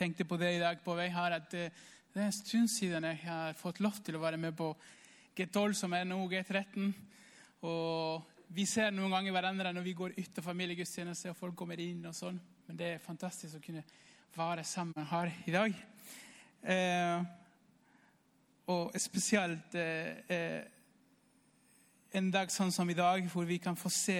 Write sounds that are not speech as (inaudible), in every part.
Tenkte på det i dag på vei her, at eh, det er en stund siden jeg har fått lov til å være med på G12, som er nå G13. Og vi ser noen ganger hverandre når vi går ut av familiegudstjeneste og folk kommer inn. og sånn. Men det er fantastisk å kunne være sammen her i dag. Eh, og spesielt eh, eh, en dag sånn som i dag, hvor vi kan få se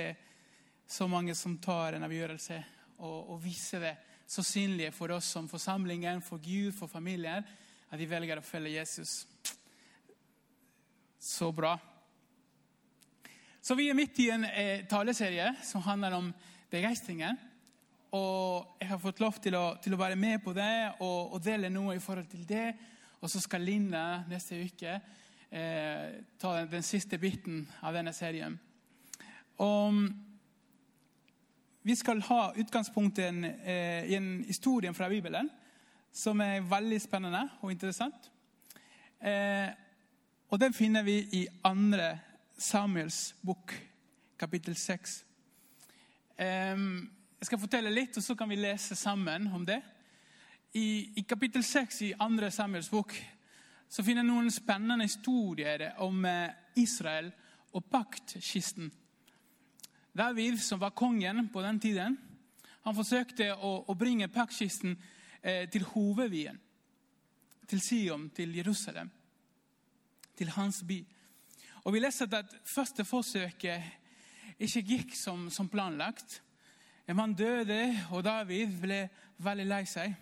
så mange som tar en avgjørelse, og, og vise det så synlige for oss som forsamlingen, for Gud, for familien, at de velger å følge Jesus. Så bra. Så Vi er midt i en eh, taleserie som handler om begeistringen. Og jeg har fått lov til å, til å være med på det og, og, dele noe i forhold til det. Og så skal Linda neste uke eh, ta den, den, siste biten av denne serien. Og vi skal ha utgangspunktet eh, i en historie fra Bibelen som er veldig spennende og interessant. Eh, og den finner vi i andre Samuels bok, kapittel 6. Jeg skal fortelle litt, og så kan vi lese sammen om det. I, i kapittel 6 i andre Samuels bok så finner jeg noen spennende historier om Israel og paktkisten. David, som var kongen på den tiden, han forsøkte å, å bringe paktkisten eh, til hovedvien. Til Sion, til Jerusalem. Til hans by. Og Vi leser at første forsøket ikke gikk som, som planlagt. En mann døde, og David ble veldig lei seg.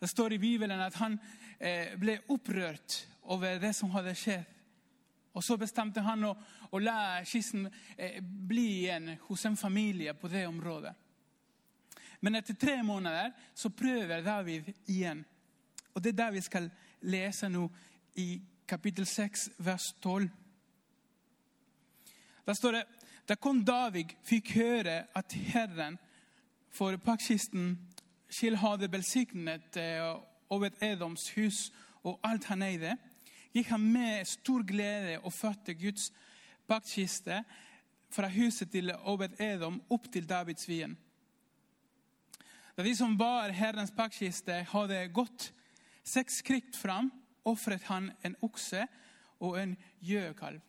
Det står i Bibelen at han eh, ble opprørt over det som hadde skjedd. Og Så bestemte han å, å la kisten eh, bli igjen hos en familie på det området. Men etter tre måneder så prøver David igjen. Og Det er det vi skal lese nå i kapittel 6, vers 12. Da står det da kom David fikk høre at Herren for paktkisten Kjell hadde velsignet eh, over Edoms hus og alt han eide, gikk han med stor glede og førte Guds paktkiste fra huset til Obed Edom opp til Davidsvien. Da de som bar Herrens paktkiste, hadde gått seks skritt fram, ofret han en okse og en gjøkalv.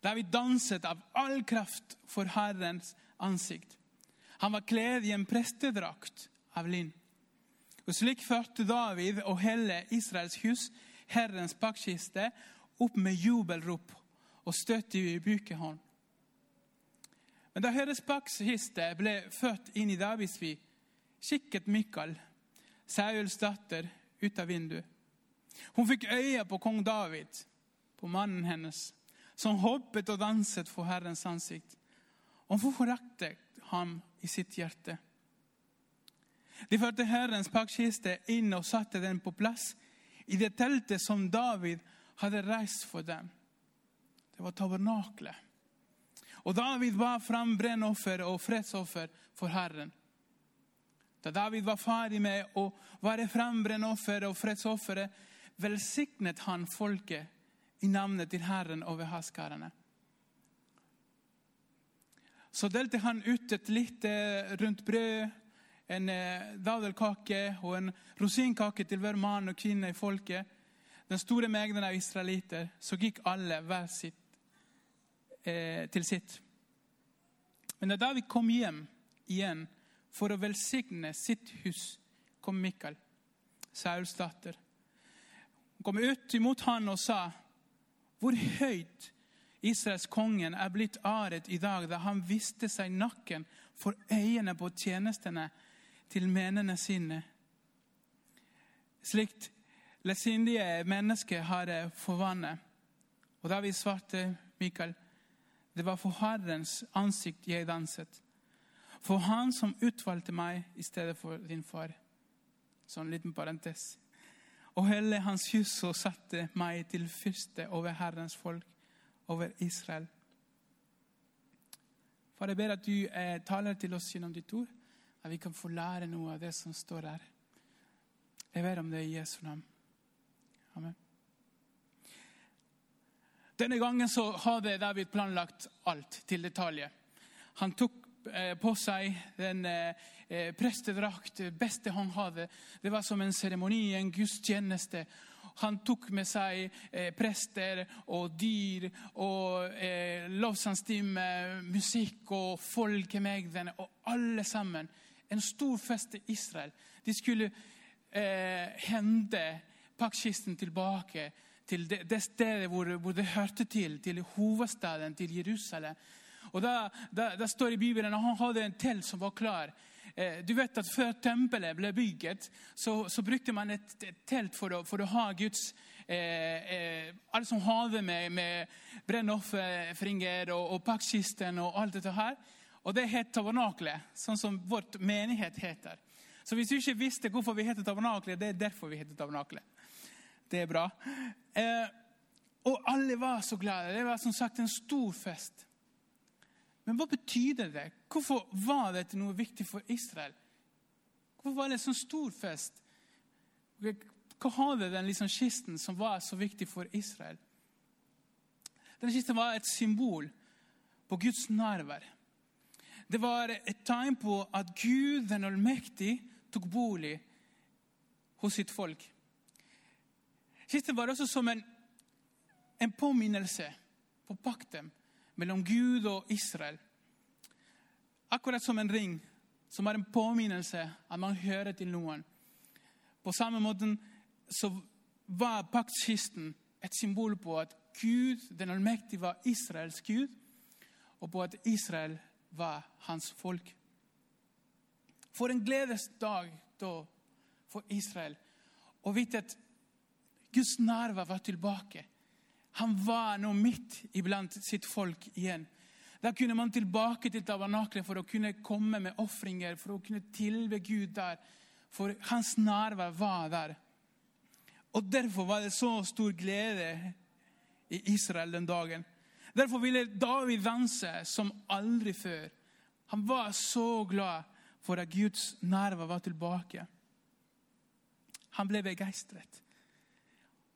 David danset av all kraft for Herrens ansikt. Han var kledd i en prestedrakt av linn. Og Slik førte David og hele Israels hus Herrens paktkiste opp med jubelrop og støtte i bukehånd. Men da Herrens paktkiste ble født inn i Davidsvi kikket Mikael, Sauls datter, ut av vinduet. Hun fikk øye på kong David, på mannen hennes som hoppet og danset for Herrens ansikt. Og hun foraktet ham i sitt hjerte. De førte Herrens paktkiste inn og satte den på plass i det teltet som David hadde reist for dem. Det var tabernaklet. Og David ba fram brennoffer og fredsoffer for Herren. Da David var ferdig med å være fram brennoffer og fredsofferet, velsignet han folket i navnet til Herren over haskarene. Så delte han ut et lite rundt brød, en eh, dadelkake og en rosinkake til hver mann og kvinne i folket. Den store mengden av israelitter. Så gikk alle hver sitt, eh, til sitt. Men da vi kom hjem igjen for å velsigne sitt hus, kom Mikael, Sauls datter. Hun kom ut imot han og sa hvor høyt Israels kongen er blitt aret i dag, da han viste seg nakken for øynene på tjenestene til menene sine. Slikt lesindige mennesker har det forvannet. Og da vi svarte Mikael, det var for Herrens ansikt jeg danset. For Han som utvalgte meg i stedet for din far. Sånn liten parentes. Og hele hans hus og satte meg til fyrste over Herrens folk, over Israel. Far, jeg ber at du eh, taler til oss gjennom ditt ord, at vi kan få lære noe av det som står der. Jeg ber om det i Jesu navn. Amen. Denne gangen så hadde David planlagt alt til detalj. Han tok eh, på seg den eh, eh, prestedrakt, det beste han hadde. Det var som en seremoni, en gudstjeneste. Han tok med seg prester og dyr og lovsangstime, musikk og folkemengden og alle sammen. En stor fest i Israel. De skulle eh, hente pakkkisten tilbake til det, det stedet hvor, hvor, det hørte til, til hovedstaden, til Jerusalem. Og Da, da, da står det i Bibelen at han hadde en telt som var klar. Eh, du vet at Før tempelet ble bygget, så, så brukte man et, et telt for å, for å, ha Guds eh, eh, Alt som hadde med, med brennofringer og, og pakkkisten og alt dette her. Og det het tabernaklet, sånn som vårt menighet heter. Så hvis du ikke visste hvorfor vi heter tabernaklet, det er derfor vi heter tabernaklet. Det er bra. Eh, og alle var så glade. Det var som sagt en stor fest. Men hva betydde det? Hvorfor var dette noe viktig for Israel? Hvorfor var det en sånn stor fest? Hva hadde den liksom kisten som var så viktig for Israel? Denne kisten var et symbol på Guds nærvær. Det var et tegn på at Gud den allmektige tok bolig hos sitt folk. Kisten var også som en, en påminnelse på pakten mellom Gud og Israel. Akkurat som en ring som er en påminnelse at man hører til noen. På samme måte så var paktkisten et symbol på at Gud, den allmektige, var Israels Gud, og på at Israel var hans folk. For en gledesdag da for Israel å vite at Guds nærvær var tilbake. Han var nå midt iblant sitt folk igjen. Da kunne man tilbake til tabernaklet for å kunne komme med ofringer, for å kunne tilbe Gud der. For hans nærvær var der. Og Derfor var det så stor glede i Israel den dagen. Derfor ville David danse som aldri før. Han var så glad for at Guds nerver var tilbake. Han ble begeistret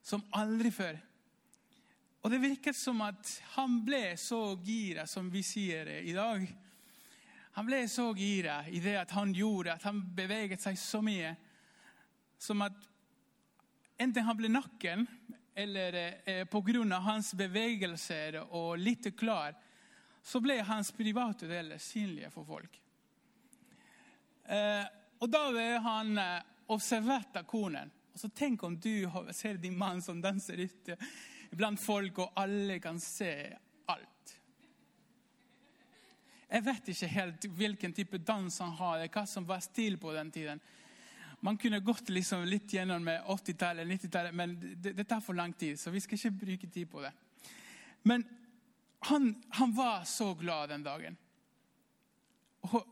som aldri før. Og det virket som at han ble så gira, som vi sier i dag. Han ble så gira i det at han gjorde, at han beveget seg så mye. Som at enten han ble nakken, eller eh, pga. hans bevegelser og litt klar, så ble hans private deler synlige for folk. Eh, og da ble han eh, observert av konen. Og så Tenk om du ser din mann som danser ute blant folk, og alle kan se alt. Jeg vet ikke helt hvilken type dans han har, hva som var stil på den tiden. Man kunne gått liksom litt gjennom med 80-tallet, 90-tallet, men det, det, tar for lang tid, så vi skal ikke bruke tid på det. Men han, han var så glad den dagen. Og,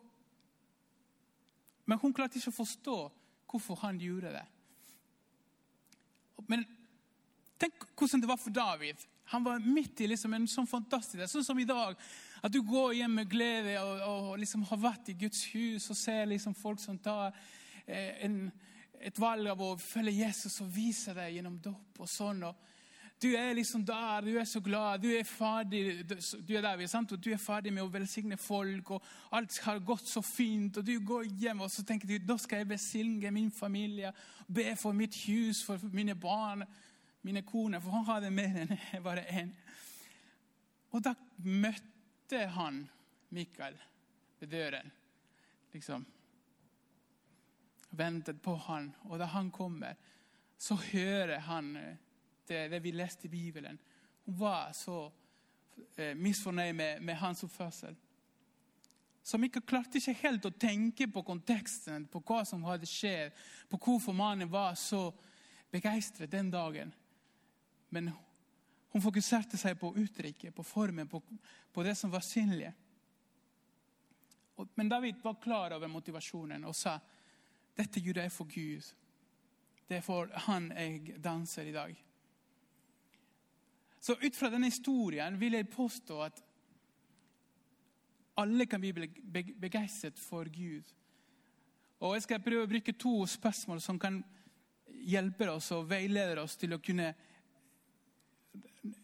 men hun klarte ikke å forstå hvorfor han gjorde det. Men tenk hvordan det var for David. Han var midt i liksom en sånn fantastisk Sånn som i dag. At du går hjem med glede og, og liksom har vært i Guds hus og ser liksom folk som tar en, et valg av å følge Jesus og vise deg gjennom dåp og sånn. og du er liksom der, du er så glad, du er ferdig du er der, sant? Og du er ferdig med å velsigne folk, og alt har gått så fint. og Du går hjem og så tenker du, da skal jeg velsigne min familie, be for mitt hus, for mine barn, mine koner. For han hadde mer enn (laughs) bare én. Og da møtte han Mikael ved døren. Liksom. Ventet på han, og da han kommer, så hører han det, det vi leste i Bibelen. Hun var så eh, misfornøyd med, med, hans oppførsel. Som ikke klarte ikke helt å tenke på konteksten, på hva som hadde skjedd, på hvorfor mannen var så begeistret den dagen. Men hun fokuserte seg på uttrykket, på formen, på, på det som var synlig. Men David var klar over motivasjonen og sa dette gjorde jeg for Gud. Det er for han jeg danser i dag. Så ut fra denne historien vil jeg påstå at alle kan bli begeistret for Gud. Og Jeg skal prøve å bruke to spørsmål som kan hjelpe oss og veilede oss til å kunne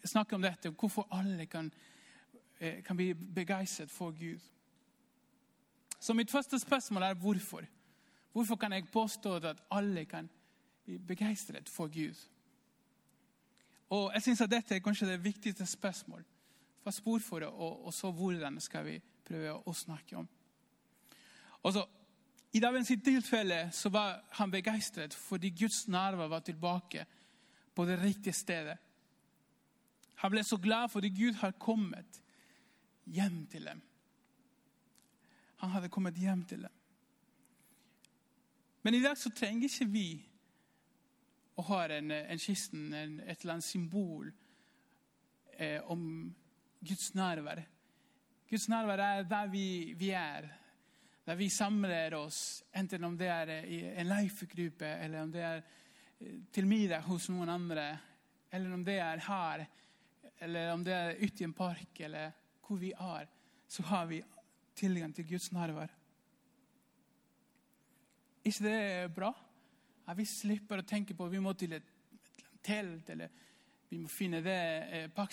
snakke om dette. Hvorfor alle kan, eh, kan bli begeistret for Gud. Så mitt første spørsmål er hvorfor. Hvorfor kan jeg påstå at alle kan bli begeistret for Gud? Og jeg synes at Dette er kanskje det viktigste spørsmål. for det, og, og så hvordan skal vi prøve å snakke om. Og så, I dagens tilfelle så var han begeistret fordi Guds nerver var tilbake på det riktige stedet. Han ble så glad fordi Gud har kommet hjem til dem. Han hadde kommet hjem til dem. Men i dag så trenger ikke vi å ha en, en kisten, en, et eller annet symbol eh, om Guds nærvær. Guds nærvær er der vi, vi, er. Der vi samler oss, enten om det er i en life-gruppe, eller om det er eh, til middag hos noen andre, eller om det er her, eller om det er ute i en park, eller hvor vi er, så har vi tilgang til Guds nærvær. Ikke det bra? At vi slipper å tenke på at vi må til et, telt, eller vi må finne det eh.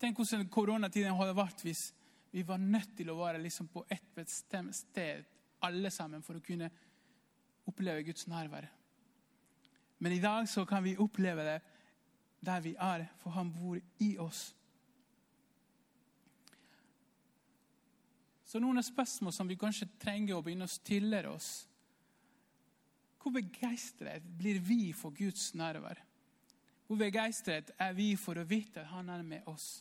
Tenk hvordan koronatiden hadde vært hvis vi var nødt til å være liksom på ett bestemt sted, alle sammen, for å kunne oppleve Guds nærvær. Men i dag så kan vi oppleve det der vi er, for han bor i oss. Så noen spørsmål som vi kanskje trenger å begynne å stille oss. Hvor begeistret blir vi for Guds nærvær? Hvor begeistret er vi for å vite at han er med oss?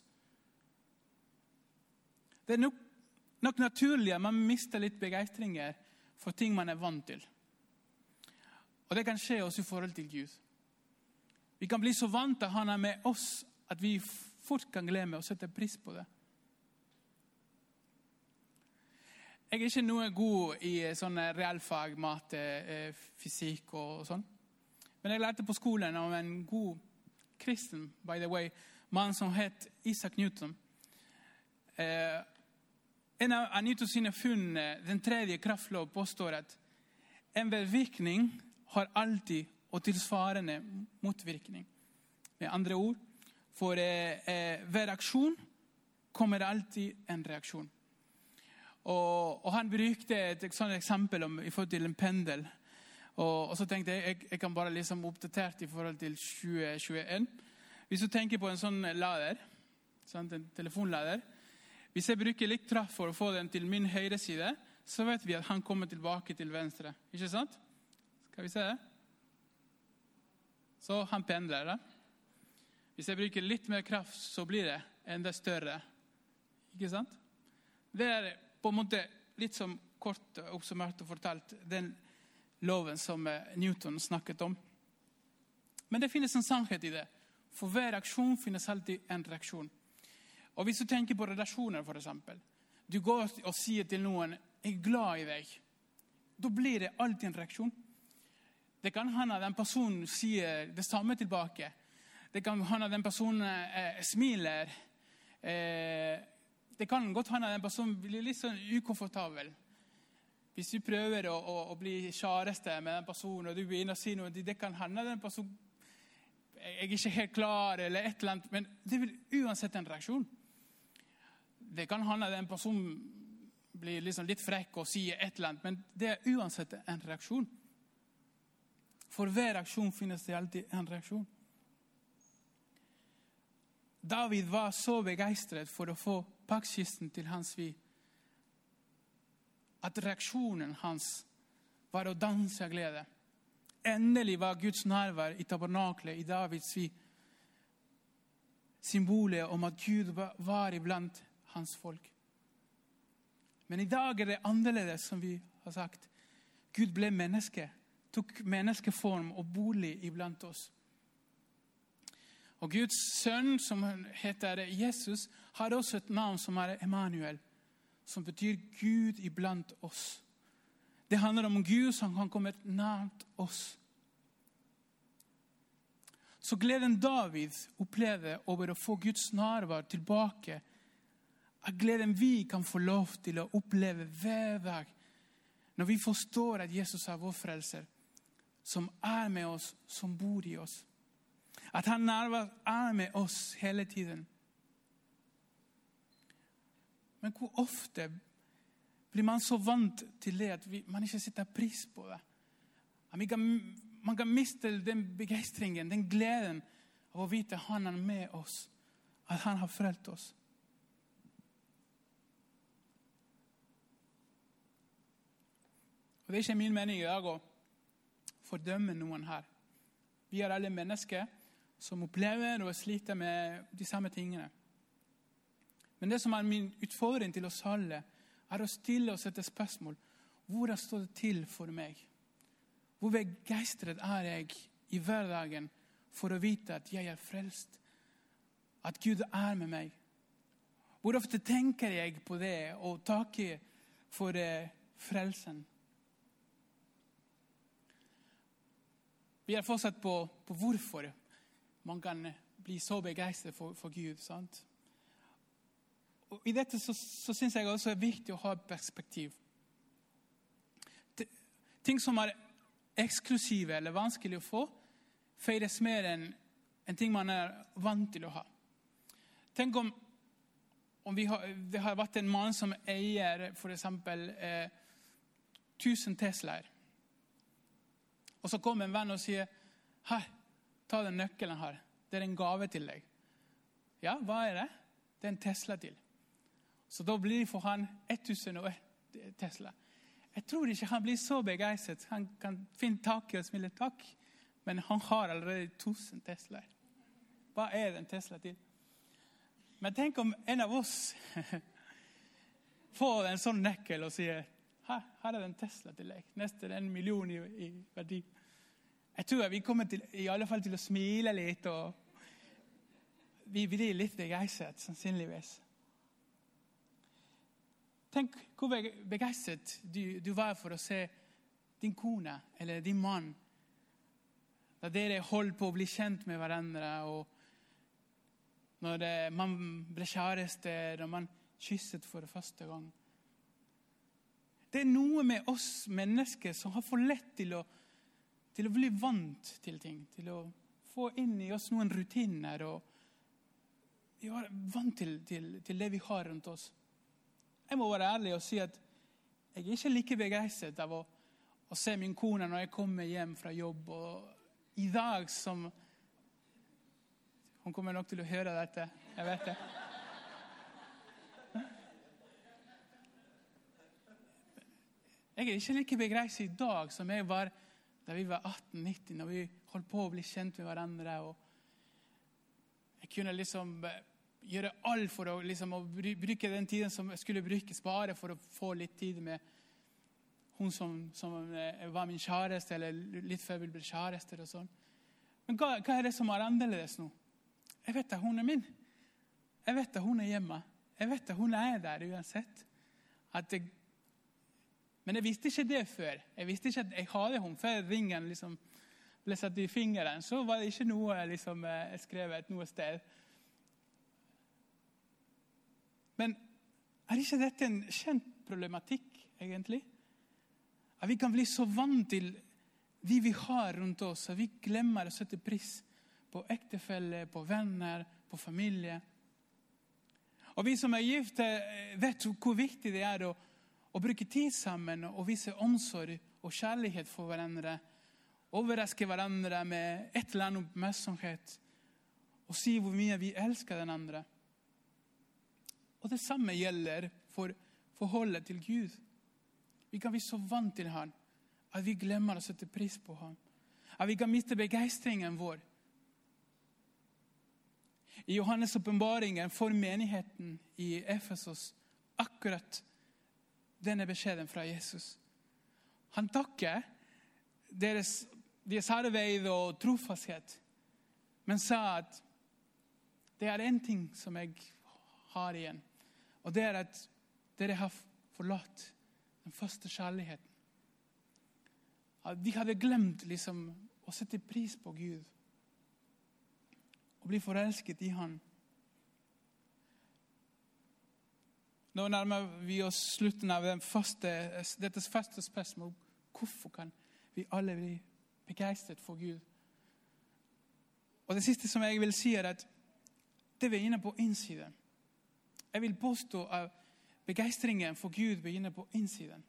Det er nok, nok naturlig at man mister litt begeistringer for ting man er vant til. Og Det kan skje også i forhold til Gud. Vi kan bli så vant til at han er med oss, at vi fort kan glemme å sette pris på det. Jeg er ikke noe god i eh, sånne realfag, mat, eh, fysikk og sånn. Men jeg lærte på skolen om en god kristen by the way, mann som het Isak Newton. Eh, en av Newton sine funn, den tredje kraftlov, påstår at en bevirkning har alltid og tilsvarende motvirkning. Med andre ord, for eh, ved reaksjon kommer alltid en reaksjon. Og, og Han brukte et, sånt eksempel om, i forhold til en pendel. Og, og så tenkte jeg jeg, jeg kan bare liksom oppdatert i forhold til 2021. Hvis du tenker på en sånn lader, sant, en telefonlader Hvis jeg bruker litt kraft for å få den til min høyre side, så vet vi at han kommer tilbake til venstre. Ikke sant? Skal vi se det? Så han pendler. da. Hvis jeg bruker litt mer kraft, så blir det enda større. Ikke sant? Det er på en måte litt som kort oppsummert og fortalt den loven som eh, Newton snakket om. Men det finnes en sannhet i det. For hver reaksjon finnes alltid en reaksjon. Og Hvis du tenker på relasjoner, f.eks. Du går og sier til noen 'jeg er glad i deg'. Da blir det alltid en reaksjon. Det kan hende den personen sier det samme tilbake. Det kan hende den personen eh, smiler. Eh, det kan godt hende at en person blir litt sånn ukomfortabel. Hvis du prøver å, å, å bli kjæreste med den personen, og du begynner å si noe Det kan hende den personen jeg er ikke helt klar, eller et eller annet, men det vil uansett en reaksjon. Det kan hende at en person blir liksom litt frekk og sier et eller annet, men det er uansett en reaksjon. For hver reaksjon finnes det alltid en reaksjon. David var så begeistret for å få pakkisten til hans vi at reaksjonen hans var å danse av glede. Endelig var Guds nærvær i tabernaklet i Davids vi symbolet om at Gud var iblant hans folk. Men i dag er det annerledes, som vi har sagt. Gud ble menneske, tok menneskeform og bolig iblant oss. Og Guds sønn, som heter Jesus, har også et navn som er Emanuel, som betyr Gud iblant oss. Det handler om Gud som kan komme nært oss. Så gleden David opplevde over å få Guds nærvær tilbake, er gleden vi kan få lov til å oppleve hver dag når vi forstår at Jesus er vår frelser, som er med oss, som bor i oss. At han er med oss hele tiden. Men hvor ofte blir man så vant til det at man ikke setter pris på det? Kan, man kan miste den begeistringen, den gleden av å vite at han er med oss, at han har frelst oss. Og Det er ikke min mening i dag å fordømme noen her. Vi er alle mennesker som opplever og sliter med de samme tingene. Men det som er min utfordring til oss alle, er å stille oss sette spørsmål. Hvordan står det til for meg? Hvor begeistret er jeg i hverdagen for å vite at jeg er frelst? At Gud er med meg? Hvor ofte tenker jeg på det og takker for eh, frelsen? Vi er fortsatt på, på hvorfor man kan bli så begeistret for, for Gud. sant? Og I dette så, så syns jeg også det er viktig å ha perspektiv. Ting som er eksklusive eller vanskelig å få, feires mer enn en ting man er vant til å ha. Tenk om, om har, det har vært en mann som eier f.eks. Eh, 1000 Teslaer. Og så kommer en venn og sier her, ta den nøkkelen her. Det er en gave til deg. Ja, hva er det? Det er en Tesla til. Så da blir det for han 1001 Tesla. Jeg tror ikke han blir så begeistret. Han kan finne tak i og smile takk, men han har allerede 1000 Teslaer. Hva er en Tesla til? Men tenk om en av oss (laughs) får en sånn nøkkel og sier her, her er det en Tesla til deg. Neste er en million i, i verdi. Jeg tror vi kommer til, i alle fall til å smile litt. og Vi blir litt begeistret, sannsynligvis. Tenk hvor begeistret du, du, var for å se din kone eller din mann da dere holdt på å bli kjent med hverandre. og Når det, man ble kjærester og man kysset for første gang. Det er noe med oss mennesker som har for lett til å, til å bli vant til ting. Til å få inn i oss noen rutiner. og er vant til, til, til det vi har rundt oss. Jeg må være ærlig og si at jeg er ikke like begeistret av å, å se min kone når jeg kommer hjem fra jobb. Og i dag som Hun kommer nok til å høre dette. Jeg vet det. Jeg er ikke like begeistret i dag som jeg var da vi var 18-90, når vi holdt på å bli kjent med hverandre. og Jeg kunne liksom gjøre alt for å, liksom, å bruke den tiden som skulle brukes, bare for å få litt tid med hun som, som eh, var min kjæreste, eller litt før vi ble kjærester. og sånn. Men hva, hva, er det som er annerledes nå? Jeg vet at hun er min. Jeg vet at hun er hjemme. Jeg vet at hun er der uansett. At jeg men jeg visste ikke det før. Jeg visste ikke at jeg hadde henne før ringen liksom ble satt i fingeren. Så var det ikke noe liksom, eh, skrevet noe sted. Men er ikke dette en kjent problematikk, egentlig? At vi kan bli så vant til de vi har rundt oss, at vi glemmer å sette pris på ektefelle, på venner, på familie. Og Vi som er gifte, eh, vet hvor viktig det er å å bruke tid sammen og vise omsorg og kjærlighet for hverandre. Overraske hverandre med et eller annet oppmerksomhet og si hvor mye vi elsker den andre. Og Det samme gjelder for forholdet til Gud. Vi kan bli så vant til Han at vi glemmer å sette pris på ham. At vi kan miste begeistringen vår. I Johannes' åpenbaringen for menigheten i Efesos akkurat denne beskjeden fra Jesus. Han takker deres, deres arbeid og trofasthet, men sa at det er én ting som jeg har igjen. Og det er at dere har forlatt den første kjærligheten. At de hadde glemt liksom, å sette pris på Gud. og bli forelsket i Han. Nå nærmer vi oss slutten av faste, dette første spørsmålet. Hvorfor kan vi alle bli begeistret for Gud? Og Det siste som jeg vil si, er at det begynner på innsiden. Jeg vil påstå at begeistringen for Gud begynner på innsiden.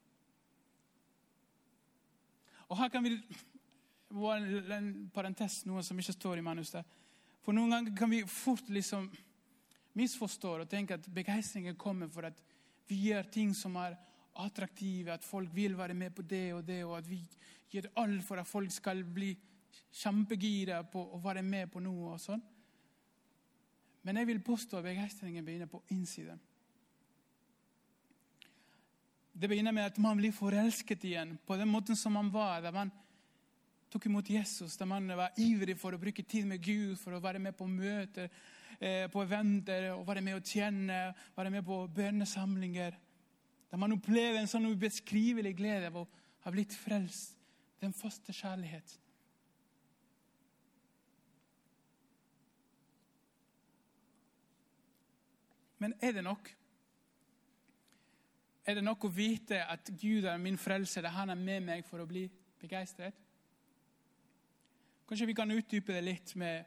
Og her kan vi en parentes, noe som ikke står i manuset. For noen ganger kan vi fort liksom misforstå og tenker at begeistringen kommer for at vi gjør ting som er attraktive, at folk vil være med på det og det, og at vi gjør alt for at folk skal bli kjempegira på å være med på noe. og sånn. Men jeg vil påstå at begeistringen begynner på innsiden. Det begynner med at man blir forelsket igjen på den måten som man var. da man tok imot Jesus, da man var ivrig for å bruke tid med Gud, for å være med på møter, på eventer, og være med å tjene, være med på bønnesamlinger. Da man opplever en sånn ubeskrivelig glede av å ha blitt frelst. Den faste kjærlighet. Men er det nok? Er det nok å vite at Gud er min frelser, han er med meg for å bli begeistret? Kanskje vi kan utdype det litt med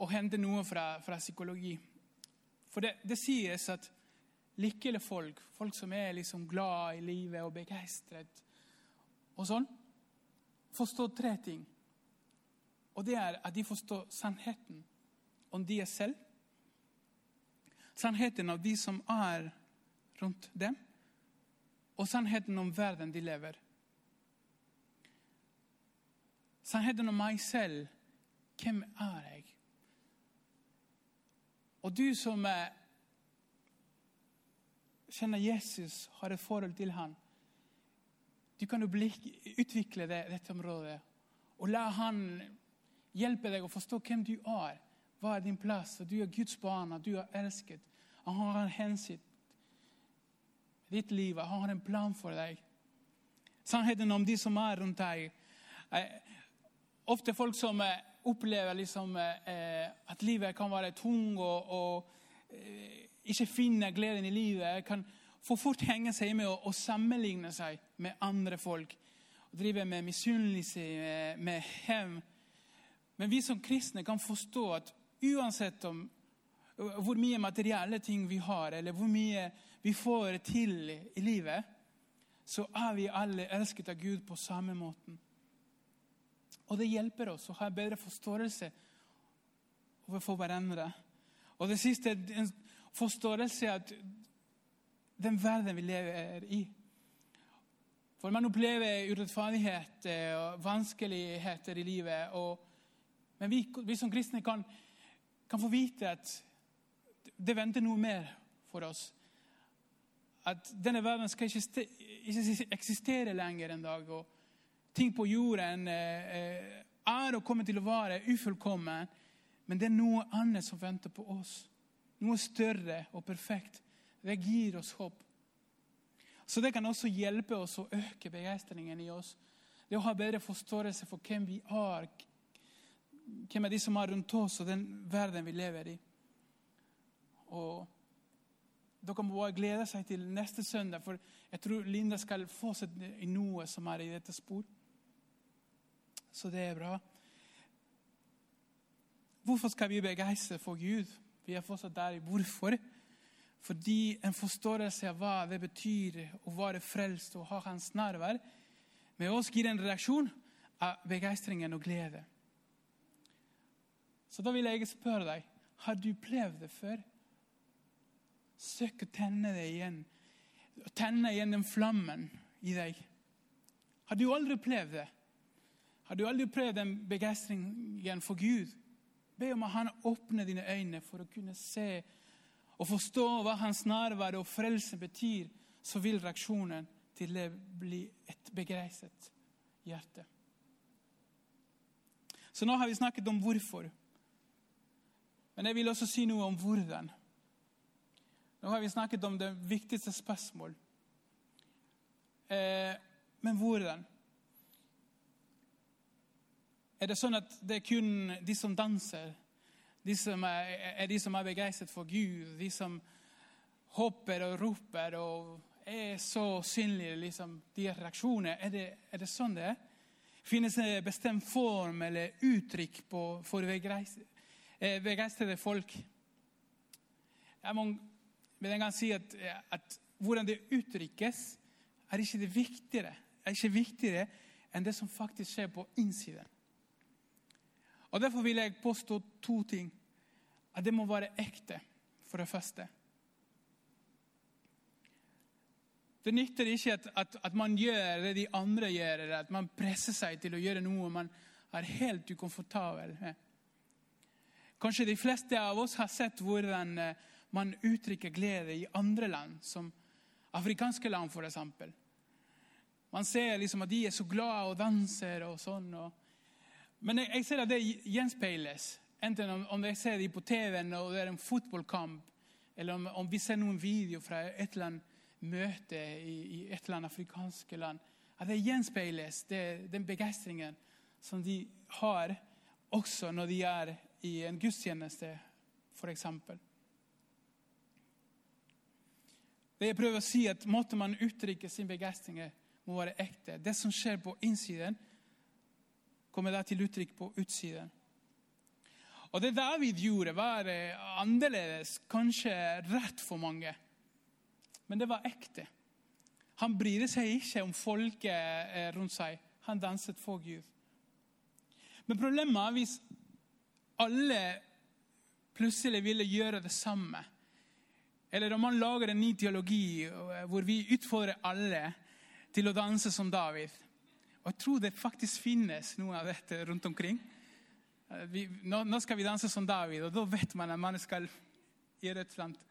å hente noe fra, fra psykologi. For det, det, sies at lykkelige folk, folk som er liksom glad i livet og begeistret, og sånn, forstår tre ting. Og det er at de forstår sannheten om de er selv. Sannheten av de som er rundt dem. Og sannheten om verden de lever. Sannheten om meg selv. Hvem er jeg? Og du som kjenner Jesus, har et forhold til han, du kan jo utvikle det, dette området og la han hjelpe deg å forstå hvem du er. Hva er din plass? Og du er Guds barn, du er elsket. Han har en hensikt med ditt liv. Han har en plan for deg. Sannheten om de som er rundt deg ofte folk som eh, opplever liksom, eh, at livet kan være tung og, og eh, ikke finner gleden i livet, kan få fort henge seg med å sammenligne seg med andre folk. Og drive med misunnelse, med, med hevn. Men vi som kristne kan forstå at uansett om hvor mye materielle ting vi har, eller hvor mye vi får til i livet, så er vi alle elsket av Gud på samme måten. Og det hjelper oss å ha en bedre forståelse overfor hverandre. Og det siste er en forståelse at den verden vi lever i For man opplever urettferdighet eh, og vanskeligheter i livet. Og, men vi, vi, som kristne kan, kan få vite at det venter noe mer for oss. At denne verden skal ikke, ikke eksistere lenger en dag. og ting på jorden eh, eh, er og kommer til å være ufullkommen, men det er noe annet som venter på oss. Noe større og perfekt. Det gir oss håp. Så Det kan også hjelpe oss å øke begeistringen i oss. Det å ha bedre forståelse for hvem vi er, hvem er de som er rundt oss, og den verden vi lever i. Og Dere må bare glede seg til neste søndag, for jeg tror Linda skal få seg i noe som er i dette spor. Så det er bra. Hvorfor skal vi begeistre for Gud? Vi er fortsatt der i hvorfor. Fordi en forståelse av hva det betyr å være frelst og ha Hans nærvær, med oss gir en reaksjon av begeistringen og glede. Så da vil jeg spørre deg har du opplevd det før. Søk å tenne det igjen. Tenne igjen den flammen i deg. Har du aldri opplevd det? Har du aldri prøvd den begeistringen for Gud? Be om at han åpner dine øyne for å kunne se og forstå hva hans nærvær og frelse betyr. Så vil reaksjonen til det bli et begeistret hjerte. Så nå har vi snakket om hvorfor. Men jeg vil også si noe om hvordan. Nå har vi snakket om det viktigste spørsmål. Eh, men hvordan? Er det sånn at det er kun de som danser, De som er, er de som er begeistret for Gud, de som hopper og roper og er så synlige, liksom, de reaksjonene. Er det, er det sånn det er? Finnes det en bestemt form eller uttrykk på, for eh, begeistrede folk? Jeg må en gang si at, at hvordan det uttrykkes, er ikke det viktigere, er ikke viktigere enn det som faktisk skjer på innsiden. Og Derfor vil jeg påstå to ting. At det må være ekte, for det første. Det nytter ikke at, at, at, man gjør det de andre gjør, eller at man presser seg til å gjøre noe man er helt ukomfortabel med. Kanskje de fleste av oss har sett hvordan eh, man uttrykker glede i andre land, som afrikanske land f.eks. Man ser liksom at de er så glade og danser og sånn. Og... Men jeg, jeg, ser at det gjenspeiles. Enten om, om jeg ser dem på TV-en og det er en fotballkamp, eller om, om vi ser noen video fra et eller annet møte i, i et eller annet afrikanske land, at det gjenspeiles det, den begeistringen som de har også når de er i en gudstjeneste, f.eks. Det jeg prøver å si at Måten man uttrykker sin begeistring må være ekte. Det som skjer på innsiden, kommer det til uttrykk på utsiden. Og Det David gjorde, var annerledes, kanskje rett for mange men det var ekte. Han brydde seg ikke om folket eh, rundt seg. Han danset for Gud. Men problemet er hvis alle plutselig ville gjøre det samme. Eller om man lager en ny teologi eh, hvor vi utfordrer alle til å danse som David. Og Jeg tror det faktisk finnes noe av dette rundt omkring. Eh, vi, nå, nå, skal vi danse som David, og da vet man at man skal et eller annet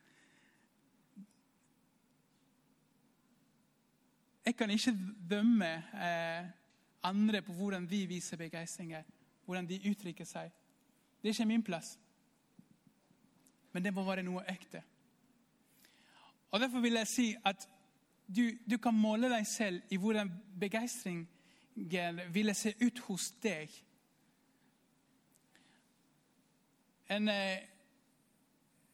Jeg kan ikke dømme eh, andre på hvordan de viser begeistring, hvordan de uttrykker seg. Det er ikke min plass. Men det må være noe ekte. Og Derfor vil jeg si at du, du kan måle deg selv i hvordan begeistringen ville se ut hos deg. En, eh,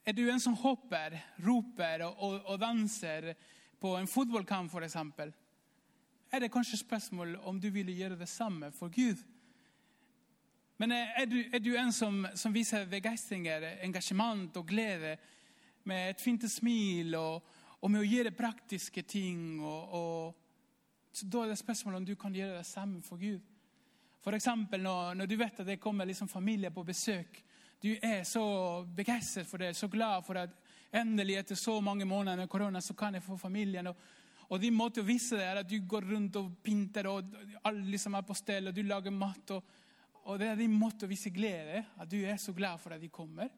er du en som hopper, roper og, og, og danser på en fotballkamp, f.eks.? er det kanskje spørsmål om du ville gjøre det samme for Gud. Men er du, er du en som, som, viser begeistring, engasjement og glede med et fint smil og, og med å gjøre praktiske ting? Og, og, da er det spørsmålet om du kan gjøre det samme for Gud. F.eks. Når, når du vet at det kommer liksom familie på besøk. Du er så begeistret for det, så glad for at endelig etter så mange måneder med korona så kan jeg få familien. og og de å vise deg at du går rundt og pynter, og alle liksom er på stell, og du lager mat. Og, og det er din måte å vise glede, at du er så glad for at de kommer.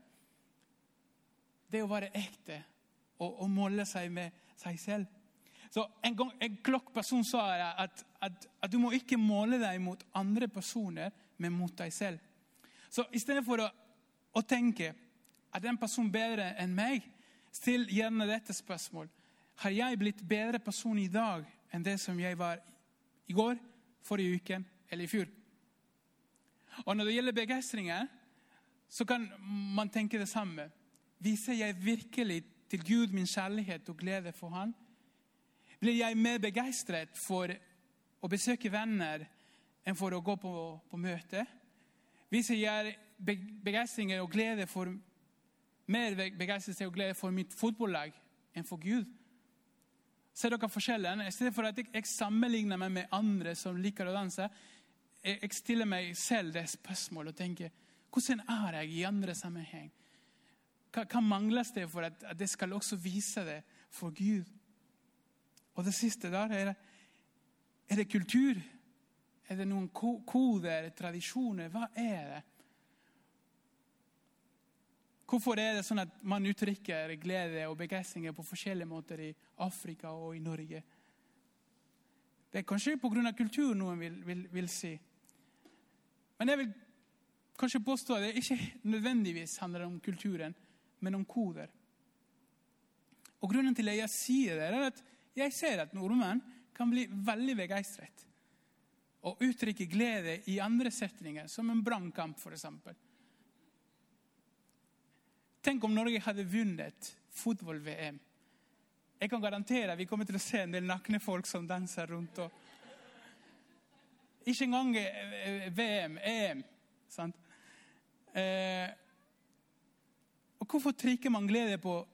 Det å være ekte og, og måle seg med seg selv. Så En gang en klok person sa at, at, at, du må ikke måle deg mot andre personer, men mot deg selv. Så i stedet for å, å tenke at en person bedre enn meg, still gjerne dette spørsmålet. Har jeg blitt bedre person i dag enn det som jeg var i går, forrige uke eller i fjor? Og Når det gjelder begeistringer, så kan man tenke det samme. Viser jeg virkelig til Gud min kjærlighet og glede for Han? Blir jeg mer begeistret for å besøke venner enn for å gå på, på møte? Viser jeg begeistring og glede for, mer begeistring og glede for mitt fotballag enn for Gud? Ser dere forskjellen? I stedet for at jeg, sammenligner meg med andre som liker å danse, jeg stiller meg selv det spørsmålet og tenker hvordan er jeg i andre sammenheng? Hva, hva mangles det for at, at jeg skal også vise det for Gud? Og det siste der er, er det kultur? Er det noen koder, tradisjoner? Hva er det? Hvorfor er det sånn at man uttrykker glede og begeistring på forskjellige måter i Afrika og i Norge? Det er kanskje pga. kultur, noen vil, vil, vil, si. Men jeg vil kanskje påstå at det ikke nødvendigvis handler om kulturen, men om koder. Og Grunnen til at jeg sier det, er at jeg ser at nordmenn kan bli veldig begeistret og uttrykke glede i andre setninger, som en brannkamp f.eks. Tenk om Norge hadde vunnet fotball-VM. Jeg kan garantere at vi kommer til å se en del nakne folk som danser rundt. og Ikke engang eh, VM, EM. sant? Eh, og Hvorfor trikker man glede på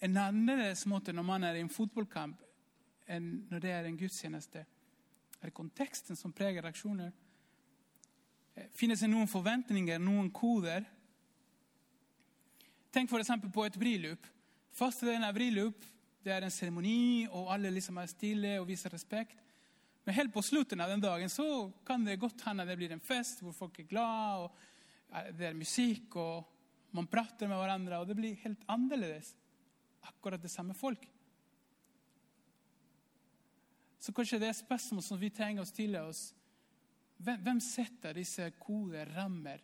en annerledes måte når man er i en fotballkamp, enn når det er en gudstjeneste? Er det konteksten som preger reaksjoner? Eh, finnes det noen forventninger, noen koder? Tenk f.eks. på et bryllup. Første delen av bryllup det er en seremoni, og alle liksom er stille og viser respekt. Men helt på slutten av den dagen så kan det godt hende det blir en fest hvor folk er glad, og det er musikk, og man prater med hverandre, og det blir helt annerledes. Akkurat det samme folk. Så kanskje det er spørsmål som vi trenger å stille oss. Hvem, hvem setter disse koder, rammer,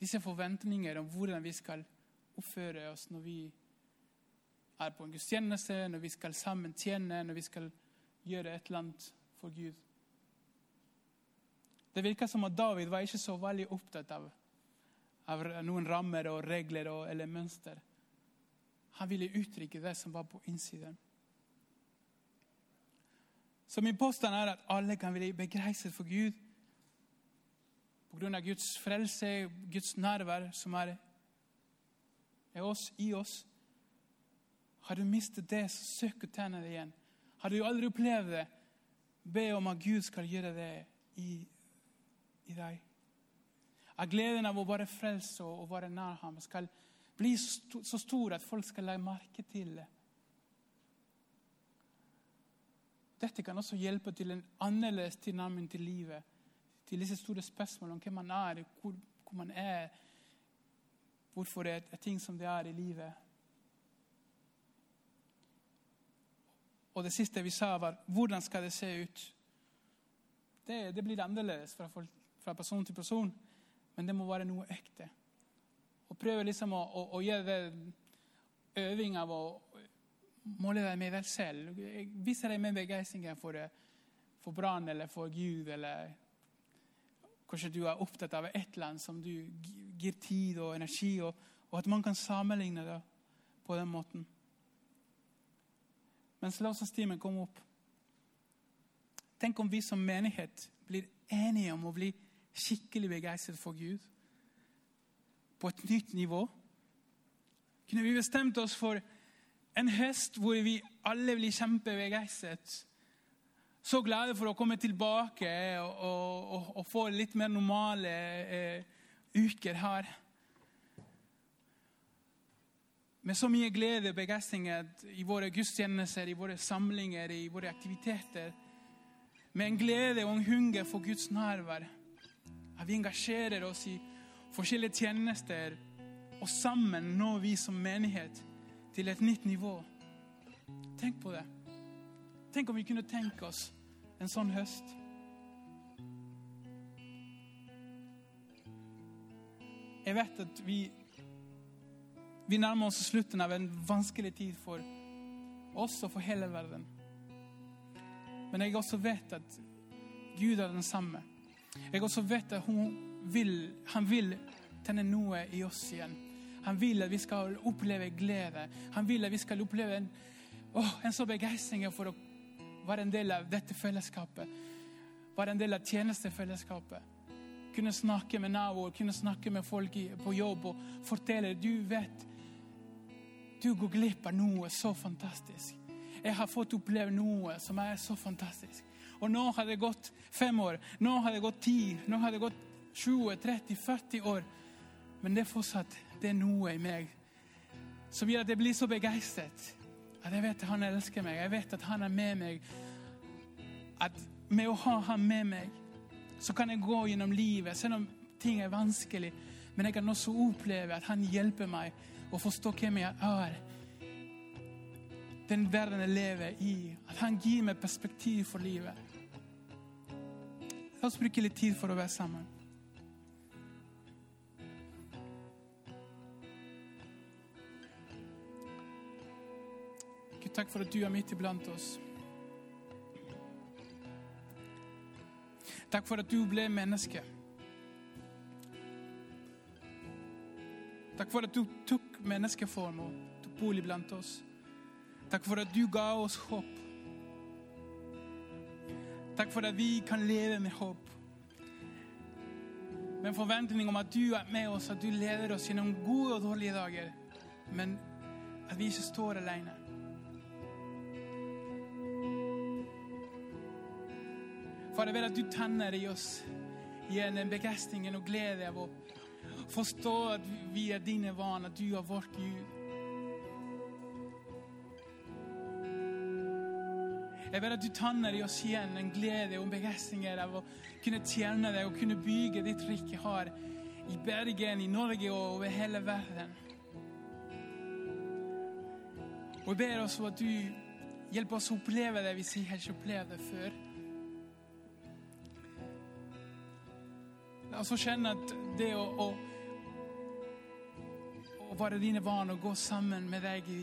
disse forventninger om hvordan vi skal oppføre oss når vi er på en gudstjeneste, når vi skal sammen tjene, når vi skal gjøre et eller annet for Gud? Det virker som at David var ikke så veldig opptatt av, av noen rammer og regler og, eller mønster. Han ville uttrykke det som var på innsiden. Så min påstand er at alle kan bli begeistret for Gud pga. Guds frelse, Guds nærvær, som er oss, i oss. Har du mistet det, så søk ut tjene det igjen. Har du aldri opplevd det, be om at Gud skal gjøre det i, i deg. At gleden av å være frelst og å være nær ham skal bli så stor at folk skal legge merke til det. Dette kan også hjelpe til en annerledes tilnærming til livet. Til disse store spørsmålene om hvem man er, hvor, hvor man er, hvorfor det er ting som det er i livet. Og det siste vi sa, var hvordan skal det se ut? Det, det blir annerledes fra, folk, fra, person til person, men det må være noe ekte. Og prøve liksom å, å, å gjøre øving av å måle deg med deg selv. Viser deg med begeistring for, for brann eller for Gud. eller Kanskje du er opptatt av et eller annet som du gir tid og energi, og, og at man kan sammenligne det på den måten. Mens lovsangstimen komme opp. Tenk om vi som menighet blir enige om å bli skikkelig begeistret for Gud på et nytt nivå. Kunne vi bestemt oss for en høst hvor vi alle blir kjempebegeistret. Så glade for å komme tilbake og, og, og få litt mer normale eh, uker her. Med så mye glede og begeistring i våre gudstjenester, i våre samlinger, i våre aktiviteter. Med en glede og en hunger for Guds nærvær. At vi engasjerer oss i forskjellige tjenester. Og sammen når vi som menighet til et nytt nivå. Tenk på det. Tenk om vi kunne tenke oss en sånn høst. Jeg vet at vi, vi nærmer oss slutten av en vanskelig tid for oss og for hele verden. Men jeg også vet at Gud er den samme. Jeg også vet at vil, han vil tenne noe i oss igjen. Han vil at vi skal oppleve glede. Han vil at vi skal oppleve en, oh, en så begeistring for å være en del av dette fellesskapet. Være en del av tjenestefellesskapet. Kunne snakke med naboer, kunne snakke med folk på jobb og fortelle du vet, du går glipp av noe så fantastisk. Jeg har fått oppleve noe som er så fantastisk. Og nå har det gått fem år, nå har det gått ti, nå har det gått 20, 30, 40 år. Men det er fortsatt det er noe i meg som gjør at jeg blir så begeistret. At jeg vet at han elsker meg, jeg vet at han er med meg. At med å ha ham med meg, så kan jeg gå gjennom livet selv om ting er vanskelig. Men jeg kan også oppleve at han hjelper meg å forstå hvem jeg er. Den verden jeg lever i. At han gir meg perspektiv for livet. La oss bruke litt tid for å være sammen. Takk for at du er midt iblant oss. Takk for at du ble menneske. Takk for at du tok menneskeform og tok bolig blant oss. Takk for at du ga oss håp. Takk for at vi kan leve med håp. Med en forventning om at du er med oss, at du leder oss gjennom gode og dårlige dager. Men at vi ikke står alene. Far, jeg vet at du tenner i oss igjen en begeistring og glede av å forstå at vi er dine barn, at du er vårt Gud. Jeg vet at du tanner i oss igjen en glede og en begeistring av å kunne tjene deg og kunne bygge ditt rike har i Bergen, i Norge og over hele verden. Og jeg ber oss at du hjelper oss å oppleve det hvis vi ikke har opplevd det før. La oss få kjenne at det å, å, å være dine barn og gå sammen med deg i,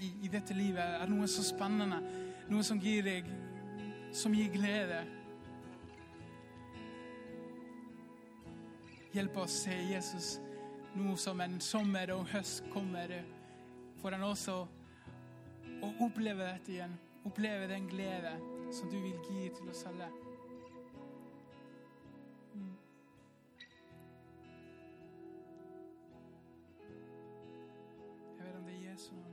i, i dette livet er noe så spennende. Noe som gir deg som gir glede. Hjelp oss se Jesus nå som en sommer og høst kommer foran oss å oppleve dette igjen. Oppleve den glede som du vil gi til oss alle. Jeg vet